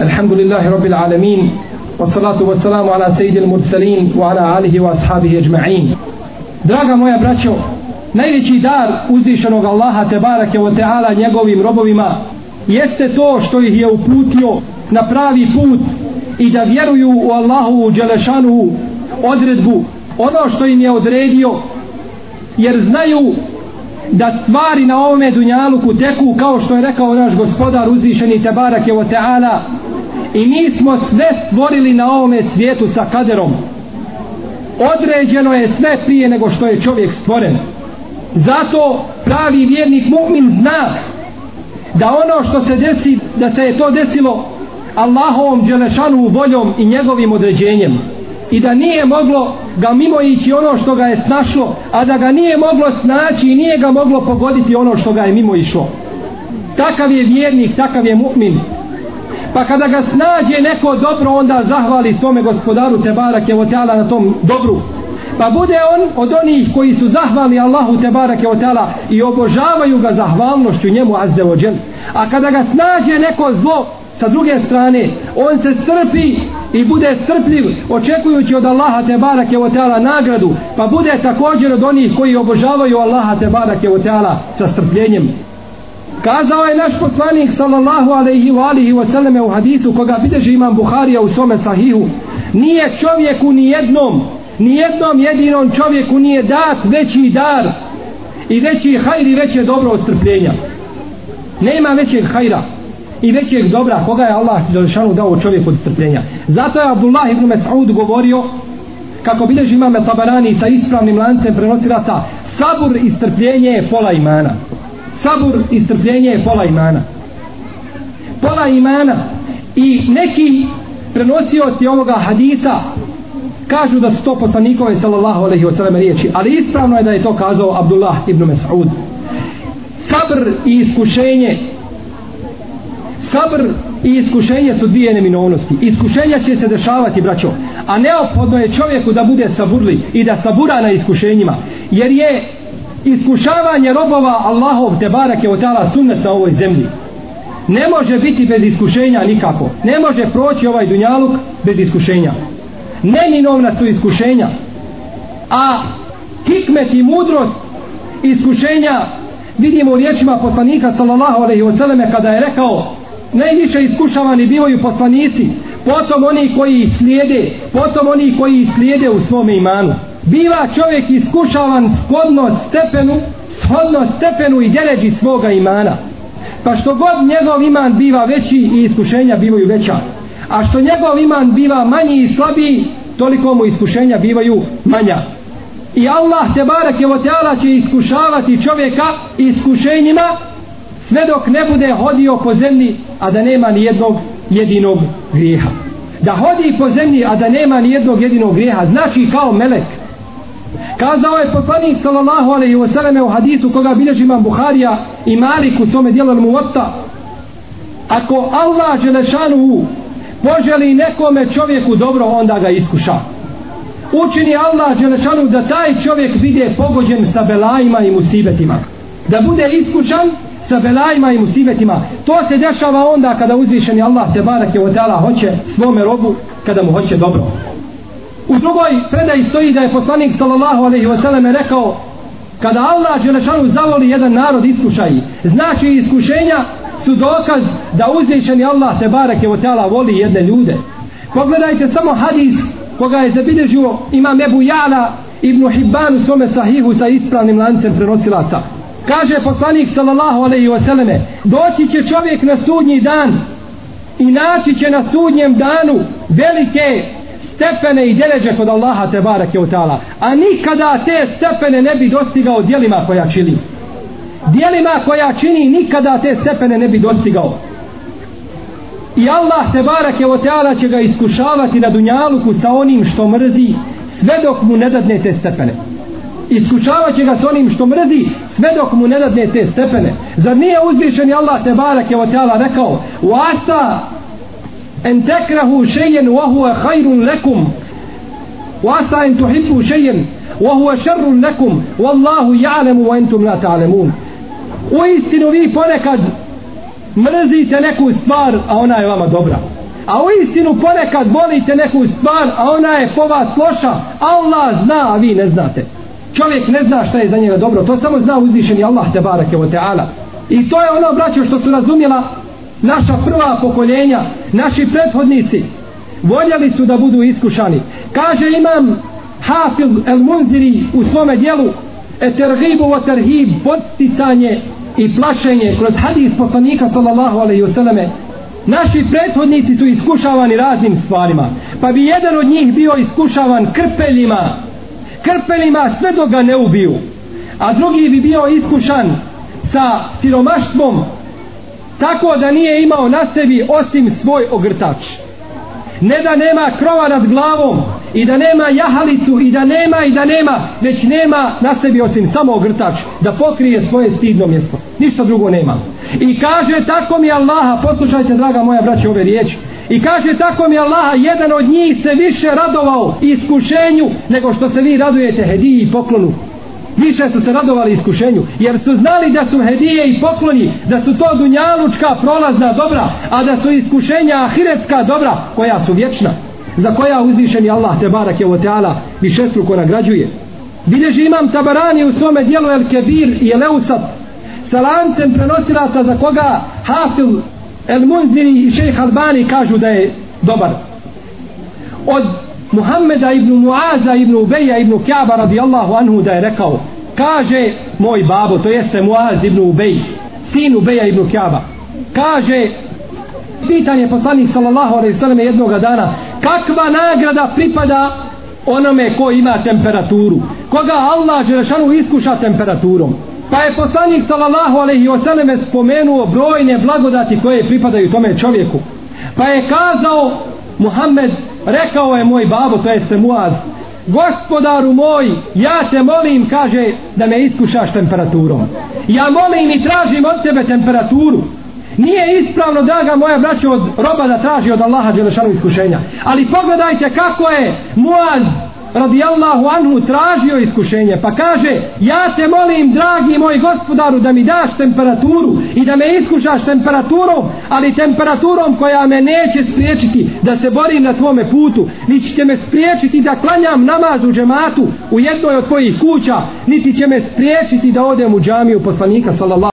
الحمد لله رب العالمين والصلاة والسلام على سيد المرسلين وعلى آله وأصحابه أجمعين Draga moja braćo, najveći dar uzvišenog Allaha te barake o teala njegovim robovima jeste to što ih je uputio na pravi put i da vjeruju u Allahu Đelešanu odredbu ono što im je odredio jer znaju da stvari na ovome dunjaluku teku kao što je rekao naš gospodar uzvišeni Tebarak je o Teala i mi smo sve stvorili na ovome svijetu sa kaderom. Određeno je sve prije nego što je čovjek stvoren. Zato pravi vjernik mu'min zna da ono što se desi da se je to desilo Allahovom dželešanu voljom i njegovim određenjem i da nije moglo ga mimo ići ono što ga je snašlo a da ga nije moglo snaći i nije ga moglo pogoditi ono što ga je mimo išlo. Takav je vjernik takav je mu'min. Pa kada ga snađe neko dobro onda zahvali svome gospodaru Tebarak je Oteala na tom dobru. Pa bude on od onih koji su zahvali Allahu Tebarak je Oteala i obožavaju ga zahvalnošću njemu azze a kada ga snađe neko zlo sa druge strane on se strpi i bude strpljiv očekujući od Allaha te barake o teala nagradu pa bude također od onih koji obožavaju Allaha te barake o teala sa strpljenjem. Kazao je naš poslanik sallallahu alaihi wa alihi wa sallame u hadisu koga bideži imam Buharija u svome sahihu nije čovjeku ni jednom ni jednom jedinom čovjeku nije dat veći dar i veći hajr i veće dobro od strpljenja. Nema većeg hajra i većeg dobra koga je Allah Đelešanu dao čovjeku od strpljenja. Zato je Abdullah ibn Mas'ud govorio kako bilježi imame Tabarani sa ispravnim lancem prenosirata sabur i strpljenje je pola imana. Sabur i strpljenje je pola imana. Pola imana i neki prenosioci ovoga hadisa kažu da su to poslanikove sallallahu alaihi wa sallam riječi ali ispravno je da je to kazao Abdullah ibn Mas'ud sabr i iskušenje sabr i iskušenje su dvije neminovnosti. Iskušenja će se dešavati, braćo. A neophodno je čovjeku da bude saburli i da sabura na iskušenjima. Jer je iskušavanje robova Allahov te barake od tala sunnet na ovoj zemlji. Ne može biti bez iskušenja nikako. Ne može proći ovaj dunjaluk bez iskušenja. Neminovna su iskušenja. A hikmet i mudrost iskušenja vidimo u riječima poslanika sallallahu alaihi wasallam kada je rekao najviše iskušavani bivaju poslanici potom oni koji slijede potom oni koji slijede u svom imanu. Biva čovjek iskušavan shodno stepenu shodno stepenu i deređi svoga imana. Pa što god njegov iman biva veći i iskušenja bivaju veća. A što njegov iman biva manji i slabiji toliko mu iskušenja bivaju manja. I Allah te barek je će iskušavati čovjeka iskušenjima sve dok ne bude hodio po zemlji a da nema ni jednog jedinog grijeha. Da hodi po zemlji a da nema ni jednog jedinog grijeha znači kao melek. Kazao je poslanik sallallahu alejhi ve selleme u hadisu koga bilježi imam Buharija i Malik u svome djelu mu ako Allah dželešanu poželi nekome čovjeku dobro onda ga iskuša. Učini Allah dželešanu da taj čovjek vide pogođen sa belajima i musibetima. Da bude iskušan sa belajima i musibetima. To se dešava onda kada uzvišeni Allah te barak je od hoće svome robu kada mu hoće dobro. U drugoj predaji stoji da je poslanik sallallahu alaihi wa sallam rekao kada Allah Đelešanu zavoli jedan narod iskušaj znači iskušenja su dokaz da uzvišeni Allah te barak je od voli jedne ljude. Pogledajte samo hadis koga je zabilježio imam Ebu Jala ibn Hibban u svome sahihu sa ispravnim lancem prenosilaca. Kaže poslanik sallallahu alaihi ve selleme, doći će čovjek na sudnji dan i naći će na sudnjem danu velike stepene i deleže kod Allaha te barake u. A nikada te stepene ne bi dostigao dijelima koja čini. Dijelima koja čini nikada te stepene ne bi dostigao. I Allah te barake u će ga iskušavati na dunjaluku sa onim što mrzi sve dok mu ne dadne te stepene iskušavat će ga s onim što mrzi sve dok mu ne dadne te stepene. Zar nije uzvišen Allah te barak je otjala rekao u asa en tekrahu šejen wa huwa hajrun lekum u asa en tuhibbu šejen wa huwa šerrun lekum wallahu ja'lemu wa entum la ta'lemun u istinu vi ponekad mrzite neku stvar a ona je vama dobra. A u istinu ponekad volite neku stvar a ona je po vas loša. Allah zna a vi ne znate čovjek ne zna šta je za njega dobro to samo zna uzvišeni Allah te barake o teala i to je ono braćo što su razumjela naša prva pokoljenja naši prethodnici. Voljeli su da budu iskušani. Kaže imam Hafil el Munziri u svome dijelu etergibu o terhib podsticanje i plašenje kroz hadis poslanika sallallahu alaihi wasallame. Naši prethodnici su iskušavani raznim stvarima pa bi jedan od njih bio iskušavan krpeljima krpelima sve dok ga ne ubiju. A drugi bi bio iskušan sa siromaštvom tako da nije imao na sebi osim svoj ogrtač. Ne da nema krova nad glavom i da nema jahalicu i da nema i da nema već nema na sebi osim samo ogrtač da pokrije svoje stidno mjesto. Ništa drugo nema. I kaže tako mi Allaha poslušajte draga moja braća ove riječi i kaže tako mi Allaha jedan od njih se više radovao iskušenju nego što se vi radujete hediji i poklonu. Više su se radovali iskušenju jer su znali da su hedije i pokloni da su to dunjalučka prolazna dobra a da su iskušenja ahiretska dobra koja su vječna za koja uzvišeni Allah te barak je oteala višestruko nagrađuje. Bileži imam tabarani u svome dijelu El Kebir i El Eusat sa lancem prenosilaca za koga Hafil El Munziri i šejh Albani kažu da je dobar. Od Muhammeda ibn Muaza ibn Ubeja ibn Kjaba radijallahu anhu da je rekao kaže moj babo to jeste Muaz ibn Ubej sin Ubeja ibn Kjaba kaže pitanje poslanik sallallahu alaihi sallam jednoga dana kakva nagrada pripada onome ko ima temperaturu? Koga Allah Želešanu iskuša temperaturom? Pa je poslanik sallallahu alaihi selleme spomenuo brojne blagodati koje pripadaju tome čovjeku. Pa je kazao Muhammed rekao je moj babo to jeste Muaz gospodaru moj ja te molim kaže da me iskušaš temperaturom. Ja molim i tražim od tebe temperaturu. Nije ispravno, draga moja braća, od roba da traži od Allaha Đelešanu iskušenja. Ali pogledajte kako je Muaz radijallahu anhu tražio iskušenje pa kaže ja te molim dragi moj gospodaru da mi daš temperaturu i da me iskušaš temperaturom ali temperaturom koja me neće spriječiti da se borim na tvome putu niti će me spriječiti da klanjam namaz u džematu u jednoj od tvojih kuća niti će me spriječiti da odem u džamiju poslanika sallallahu